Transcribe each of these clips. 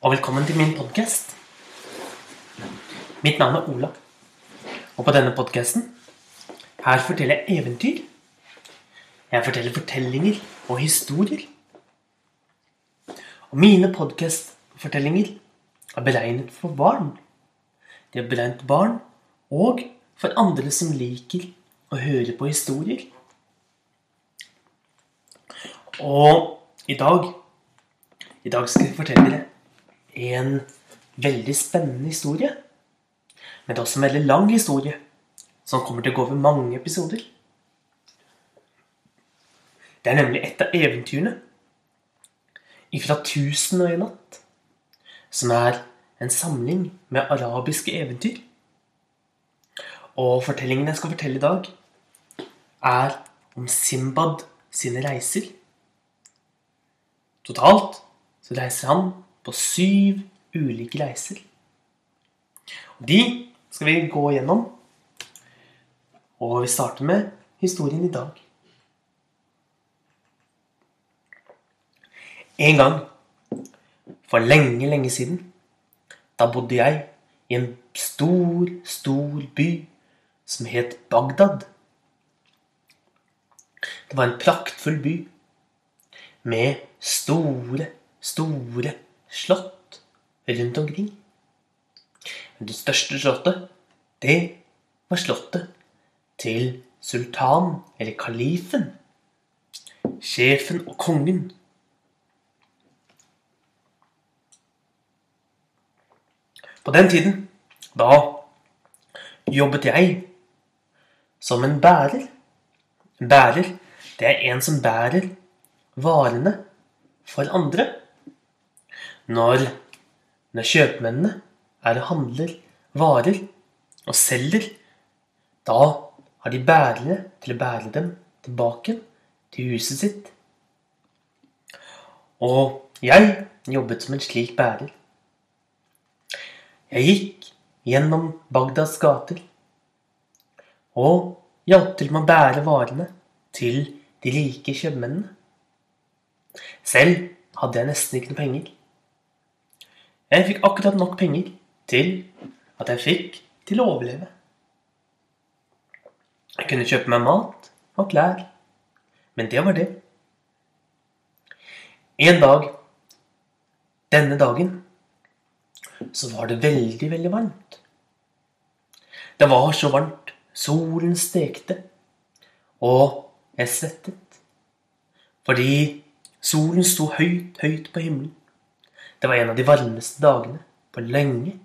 og velkommen til min podkast. Mitt navn er Ola, og på denne podkasten her forteller jeg eventyr. Jeg forteller fortellinger og historier. Og mine podkastfortellinger er beregnet for barn. De er beregnet barn og for andre som liker å høre på historier. Og i dag I dag skal jeg fortelle dere en veldig spennende historie. Men det er også en veldig lang historie som kommer til å gå over mange episoder. Det er nemlig et av eventyrene ifra 'Tusen og en natt', som er en samling med arabiske eventyr. Og fortellingen jeg skal fortelle i dag, er om Simbad sine reiser. Totalt så reiser han på syv ulike reiser. De skal vi gå gjennom. Og vi starter med historien i dag. En gang, for lenge, lenge siden, da bodde jeg i en stor, stor by som het Bagdad. Det var en praktfull by med store, store slott rundt omkring. Men det største slottet, det var slottet til sultan, eller kalifen. Sjefen og kongen. På den tiden, da jobbet jeg som en bærer. En bærer, det er en som bærer varene for andre. Når, når kjøpmennene er og handler varer og selger, da har de bærere til å bære dem tilbake til huset sitt. Og jeg jobbet som en slik bærer. Jeg gikk gjennom Bagdads gater og hjalp til med å bære varene til de rike kjøpmennene. Selv hadde jeg nesten ikke noe penger. Jeg fikk akkurat nok penger til at jeg fikk til å overleve. Jeg kunne kjøpe meg mat og klær, men det var det. En dag, denne dagen, så var det veldig, veldig varmt. Det var så varmt. Solen stekte. Og jeg svettet. Fordi solen sto høyt, høyt på himmelen. Det var en av de varmeste dagene på lenge.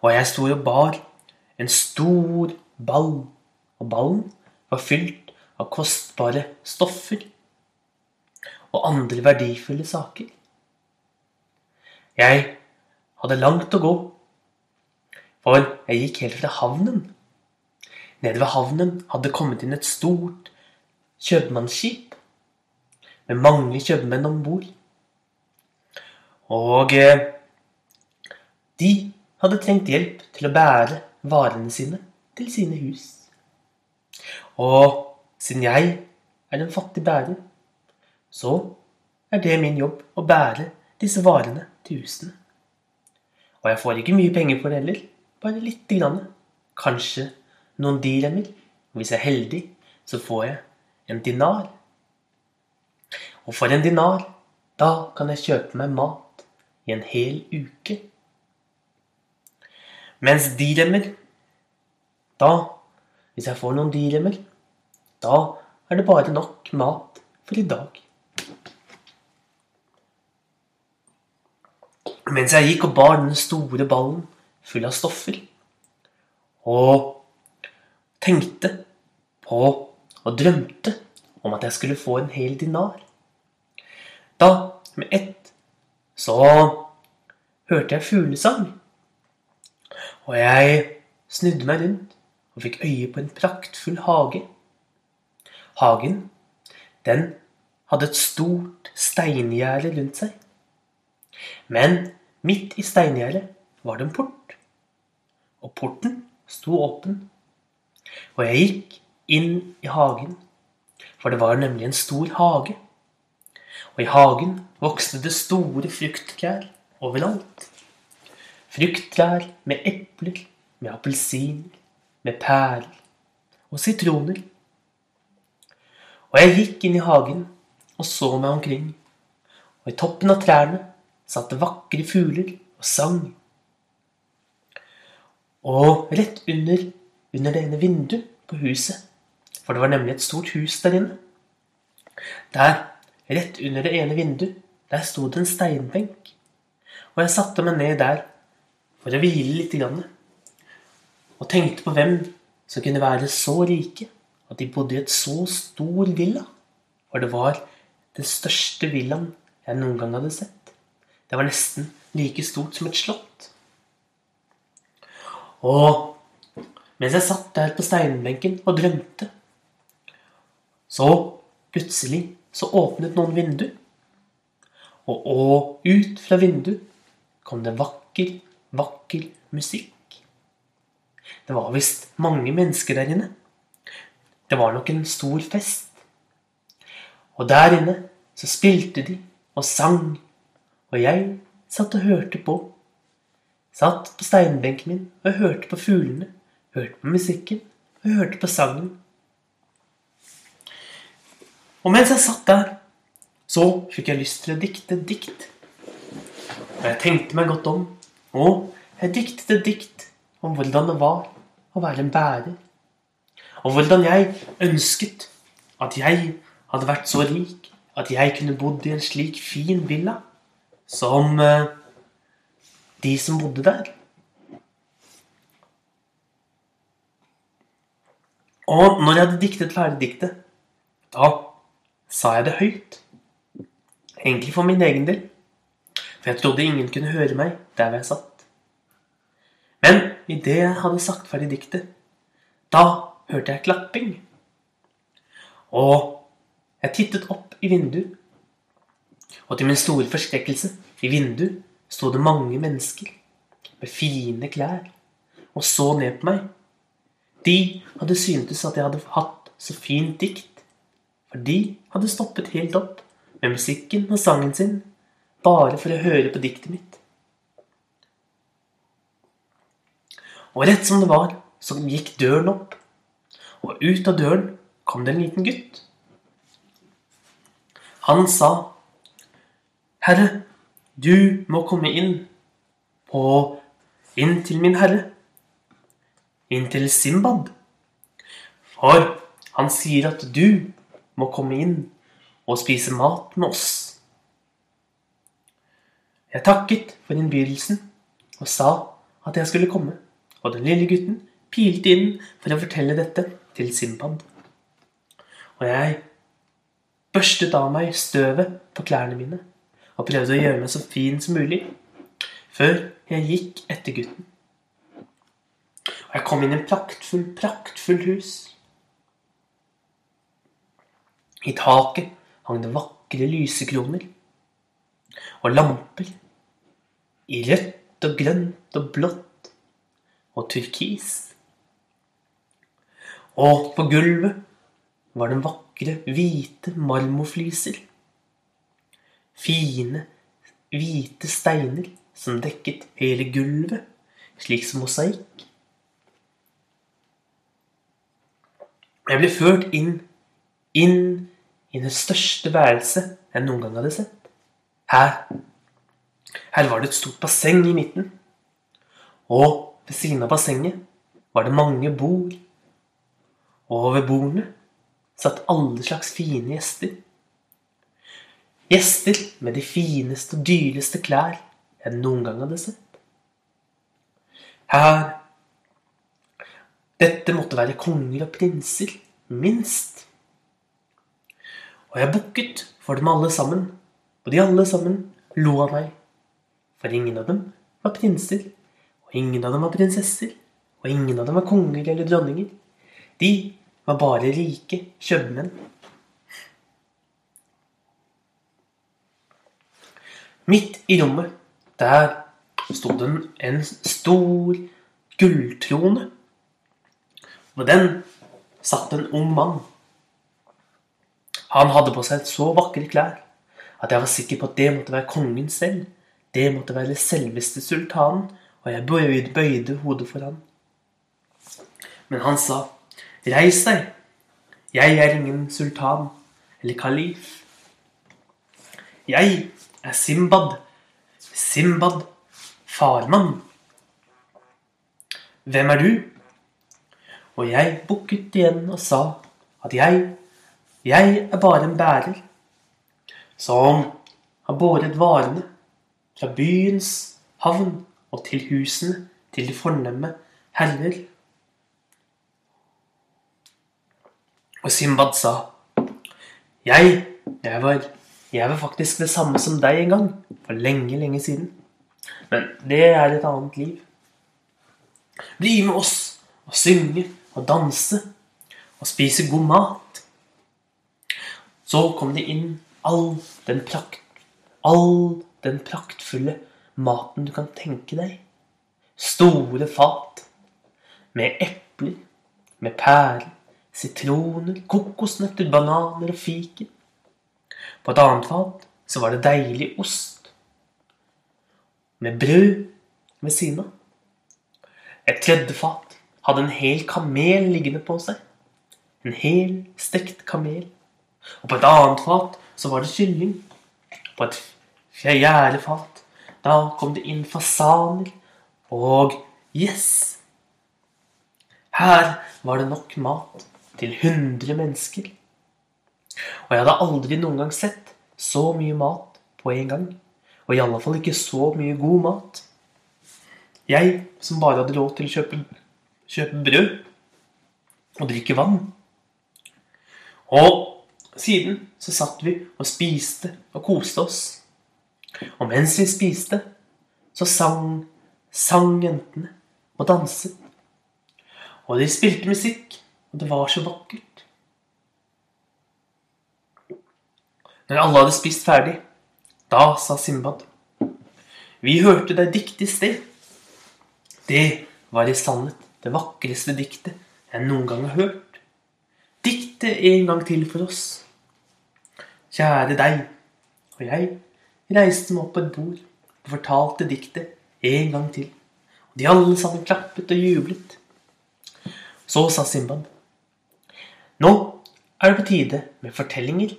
Og jeg sto og bar en stor ball. Og ballen var fylt av kostbare stoffer og andre verdifulle saker. Jeg hadde langt å gå, for jeg gikk helt fra havnen. Nede ved havnen hadde kommet inn et stort kjøpmannsskip med mange kjøpmenn om bord. Og eh, de hadde trengt hjelp til å bære varene sine til sine hus. Og siden jeg er en fattig bærer, så er det min jobb å bære disse varene til husene. Og jeg får ikke mye penger for det heller. Bare lite grann. Kanskje noen dirhemmer. Hvis jeg er heldig, så får jeg en dinar. Og for en dinar, da kan jeg kjøpe meg mat i en hel uke. Mens dirhemmer, da, hvis jeg får noen dirhemmer, da er det bare nok mat for i dag. Mens jeg gikk og bar den store ballen full av stoffer, og tenkte på og drømte om at jeg skulle få en hel dinar. Da, med ett, så hørte jeg fuglesang. Og jeg snudde meg rundt og fikk øye på en praktfull hage. Hagen, den hadde et stort steingjerde rundt seg. Men midt i steingjerdet var det en port. Og porten sto åpen. Og jeg gikk inn i hagen, for det var nemlig en stor hage. Og i hagen vokste det store frukttrær overalt. Frukttrær med epler, med appelsiner, med pærer og sitroner. Og jeg gikk inn i hagen og så meg omkring, og i toppen av trærne satt det vakre fugler og sang. Og rett under, under det ene vinduet på huset, for det var nemlig et stort hus der inne, der, rett under det ene vinduet, der sto det en steinbenk. Og jeg satte meg ned der for å hvile litt grann, og tenkte på hvem som kunne være så rike at de bodde i et så stor villa. For det var den største villaen jeg noen gang hadde sett. Det var nesten like stort som et slott. Og mens jeg satt der på steinbenken og drømte, så plutselig så åpnet noen vindu. Og, og ut fra vinduet kom det vakker, vakker musikk. Det var visst mange mennesker der inne. Det var nok en stor fest. Og der inne så spilte de og sang, og jeg satt og hørte på. Satt på steinbenken min og hørte på fuglene, hørte på musikken og hørte på sangen. Og mens jeg satt der, så fikk jeg lyst til å dikte dikt. Og jeg tenkte meg godt om, og jeg diktet et dikt om hvordan det var å være en bærer. Og hvordan jeg ønsket at jeg hadde vært så rik at jeg kunne bodd i en slik fin villa som eh, de som bodde der. Og når jeg hadde diktet ferdig diktet, da sa jeg det høyt. Egentlig for min egen del. For jeg trodde ingen kunne høre meg der hvor jeg satt. Men idet jeg hadde sagt ferdig diktet, da hørte jeg klapping. Og jeg tittet opp i vinduet, og til min store forskrekkelse, i vinduet sto det mange mennesker med fine klær og så ned på meg. De hadde syntes at jeg hadde hatt så fint dikt, for de hadde stoppet helt opp med musikken og sangen sin bare for å høre på diktet mitt. Og rett som det var, så gikk døren opp, og ut av døren kom det en liten gutt. Han sa, 'Herre, du må komme inn på inn til min herre, inn til Simbad.' For han sier at du må komme inn og spise mat med oss. Jeg takket for innbydelsen og sa at jeg skulle komme, og den lille gutten pilte inn for å fortelle dette til Simbad. Og jeg børstet av meg støvet på klærne mine og prøvde å gjøre meg så fin som mulig før jeg gikk etter gutten. Og jeg kom inn i en praktfull, praktfull hus. I taket hang det vakre lysekroner og lamper i rødt og grønt og blått og turkis. Og på gulvet var det vakre, hvite marmorfliser. Fine, hvite steiner som dekket hele gulvet, slik som mosaikk. Jeg ble ført inn, inn i det største værelset jeg noen gang hadde sett. Her her var det et stort basseng i midten. Og ved siden av bassenget var det mange bord. Og ved bordene satt alle slags fine gjester. Gjester med de fineste og dyreste klær jeg noen gang hadde sett. Her Dette måtte være konger og prinser, minst. Og jeg bukket for dem alle sammen, og de alle sammen lo av meg. For ingen av dem var prinser, og ingen av dem var prinsesser, og ingen av dem var konger eller dronninger. De var bare rike kjøpmenn. Midt i rommet, der sto det en stor gulltrone. På den satt en ung mann. Han hadde på seg så vakre klær at jeg var sikker på at det måtte være kongen selv det måtte være selveste sultanen, og jeg bøyde, bøyde hodet for han. Men han sa, reis deg, jeg er ingen sultan eller kalif. Jeg er Simbad, Simbad, farmann. Hvem er du? Og jeg bukket igjen og sa at jeg, jeg er bare en bærer som har båret varene fra byens havn og til husene til de fornemme herrer. Og Simbad sa, jeg, jeg var, jeg var faktisk det samme som deg en gang, for lenge, lenge siden. Men det er et annet liv. Bli med oss og synge og danse og spise god mat. Så kom det inn all den prakt, all den praktfulle maten du kan tenke deg. Store fat med epler, med pærer, sitroner, kokosnøtter, bananer og fiken. På et annet fat så var det deilig ost med brød ved siden av. Et tredje fat hadde en hel kamel liggende på seg. En hel stekt kamel. Og på et annet fat så var det kylling. På et fjerde fat da kom det inn fasaner og gjess. Her var det nok mat til 100 mennesker. Og jeg hadde aldri noen gang sett så mye mat på en gang. Og i alle fall ikke så mye god mat. Jeg som bare hadde råd til å kjøpe, kjøpe brød og drikke vann. Og siden så satt vi og spiste og koste oss. Og mens vi spiste, så sang, sang jentene og danset. Og de spilte musikk, og det var så vakkert. Når alle hadde spist ferdig, da sa Simbad Vi hørte deg dikte i sted. Det var i sannhet det vakreste diktet jeg noen gang har hørt. Dikte en gang til for oss. Kjære deg. Og jeg reiste meg opp på et bord og fortalte diktet en gang til. Og de alle sammen klappet og jublet. Så sa Simbad. Nå er det på tide med fortellinger.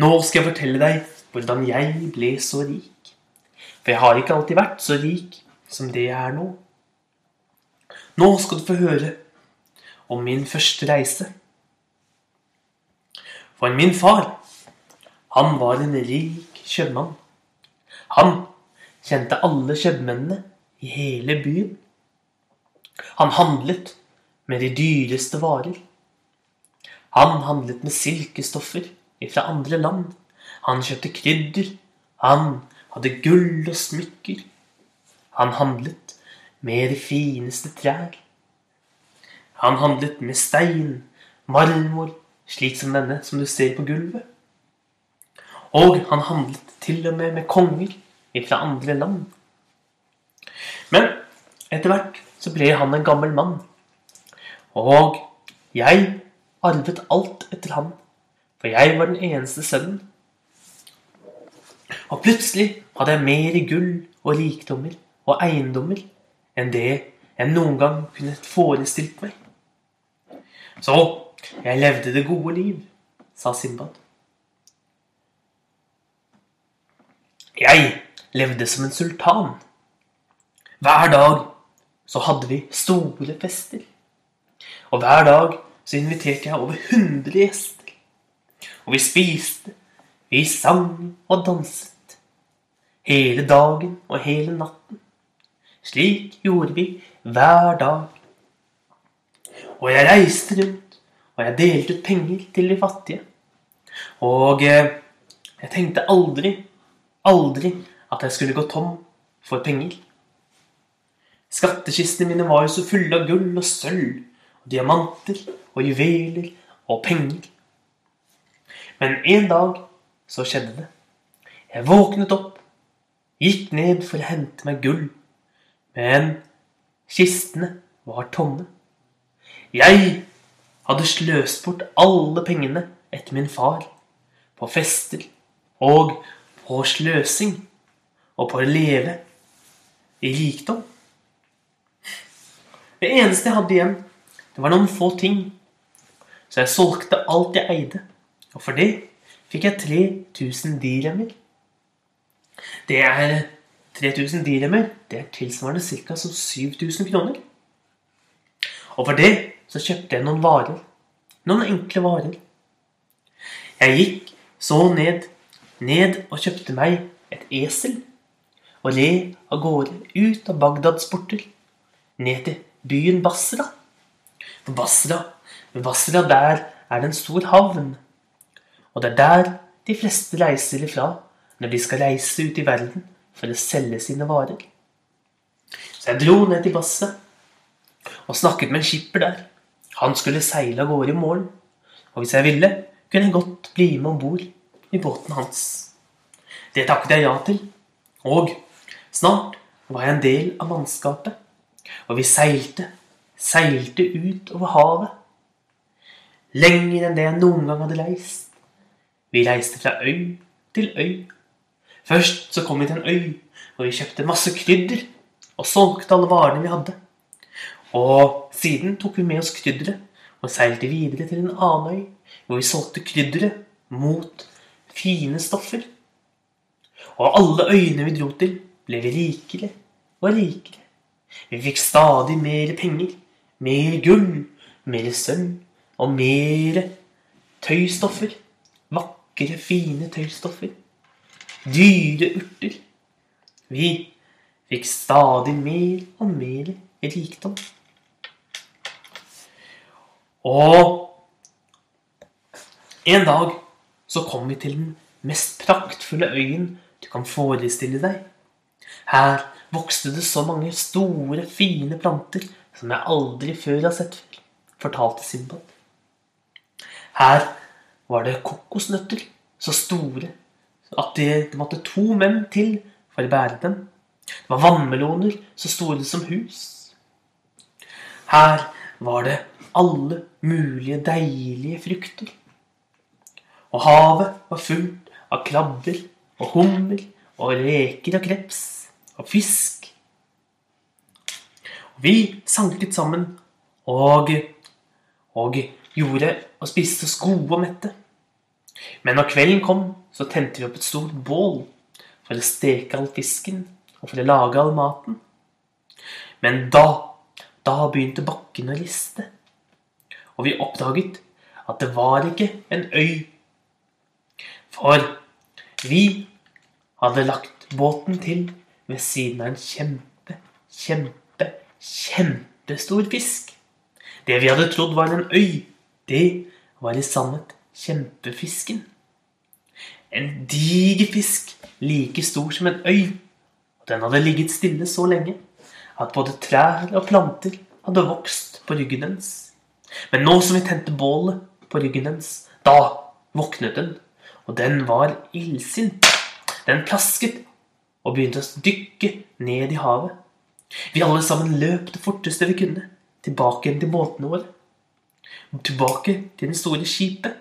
Nå skal jeg fortelle deg hvordan jeg ble så rik. For jeg har ikke alltid vært så rik som det jeg er nå. Nå skal du få høre om min første reise. For min far, han var en rik kjøpmann. Han kjente alle kjøpmennene i hele byen. Han handlet med de dyreste varer. Han handlet med silkestoffer fra andre land. Han kjøpte krydder. Han hadde gull og smykker. Han handlet med de fineste trær. Han handlet med stein, marmor, slik som denne som du ser på gulvet. Og han handlet til og med med konger fra andre land. Men etter hvert så ble han en gammel mann. Og jeg arvet alt etter han, for jeg var den eneste sønnen. Og plutselig hadde jeg mer gull og rikdommer og eiendommer enn det jeg noen gang kunne forestilt meg. Så jeg levde det gode liv, sa Simbad. Jeg levde som en sultan. Hver dag så hadde vi store fester. Og hver dag så inviterte jeg over 100 gjester. Og vi spiste, vi sang og danset. Hele dagen og hele natten. Slik gjorde vi hver dag. Og jeg reiste rundt, og jeg delte ut penger til de fattige. Og eh, jeg tenkte aldri, aldri at jeg skulle gå tom for penger. Skattkistene mine var jo så fulle av gull og sølv, og diamanter og juveler og penger. Men en dag så skjedde det. Jeg våknet opp, gikk ned for å hente meg gull, men kistene var tomme. Jeg hadde sløst bort alle pengene etter min far, på fester og på sløsing. og på å leve i rikdom. Det eneste jeg hadde igjen, det var noen få ting. Så jeg solgte alt jeg eide, og for det fikk jeg 3000 diremmer. Det er 3000 diremmer. Det er tilsvarende ca. 7000 kroner. Og for det så kjøpte jeg noen varer. Noen enkle varer. Jeg gikk så ned, ned og kjøpte meg et esel og red av gårde ut av Bagdads porter, ned til byen Basra. For Basra, Basra der er det en stor havn, og det er der de fleste reiser ifra når de skal reise ut i verden for å selge sine varer. Så jeg dro ned til Basra og snakket med en skipper der. Han skulle seile av gårde i morgen, og hvis jeg ville, kunne jeg godt bli med om bord i båten hans. Det takket jeg ja til, og snart var jeg en del av mannskapet, og vi seilte, seilte ut over havet. Lenger enn det jeg noen gang hadde reist. Vi reiste fra øy til øy. Først så kom vi til en øy hvor vi kjøpte masse krydder og solgte alle varene vi hadde. Og siden tok vi med oss krydderet og seilte videre til en annen øy hvor vi solgte krydderet mot fine stoffer. Og alle øyene vi dro til, ble vi rikere og rikere. Vi fikk stadig mer penger, mer gull, mer sølv og mer tøystoffer. Vakre, fine tøystoffer. Dyre urter. Vi fikk stadig mer og mer rikdom. Og en dag så kom vi til den mest praktfulle øyen du kan forestille deg. Her vokste det så mange store, fine planter som jeg aldri før har sett fortalte Simbad. Her var det kokosnøtter så store at det, det måtte to menn til for å bære dem. Det var vannmeloner så store som hus. Her var det alle mulige deilige frukter. Og havet var fullt av krabber og hummer og reker og kreps og fisk. Og vi sanket sammen og, og gjorde og spiste oss gode og mette. Men når kvelden kom, så tente vi opp et stort bål for å steke all fisken og for å lage all maten. Men da, da begynte bakken å riste og vi oppdaget at det var ikke en øy. For vi hadde lagt båten til ved siden av en kjempe, kjempe, kjempestor fisk. Det vi hadde trodd var en øy, det var i sannhet kjempefisken. En diger fisk, like stor som en øy. Og den hadde ligget stille så lenge at både trær og planter hadde vokst på ryggen dens. Men nå som vi tente bålet på ryggen dens, da våknet den. Og den var illsint. Den plasket og begynte å dykke ned i havet. Vi alle sammen løp det forteste vi kunne, tilbake igjen til båtene våre. Tilbake til det store skipet.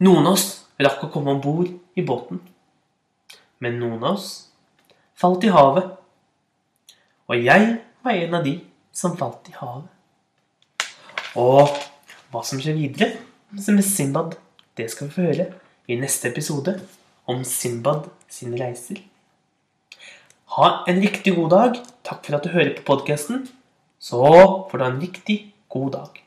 Noen av oss rakk å komme om bord i båten. Men noen av oss falt i havet. Og jeg var en av de som falt i havet. Og hva som skjer videre med Simbad, det skal vi få høre i neste episode om Simbad sine reiser. Ha en riktig god dag. Takk for at du hører på podkasten. Så får du ha en riktig god dag.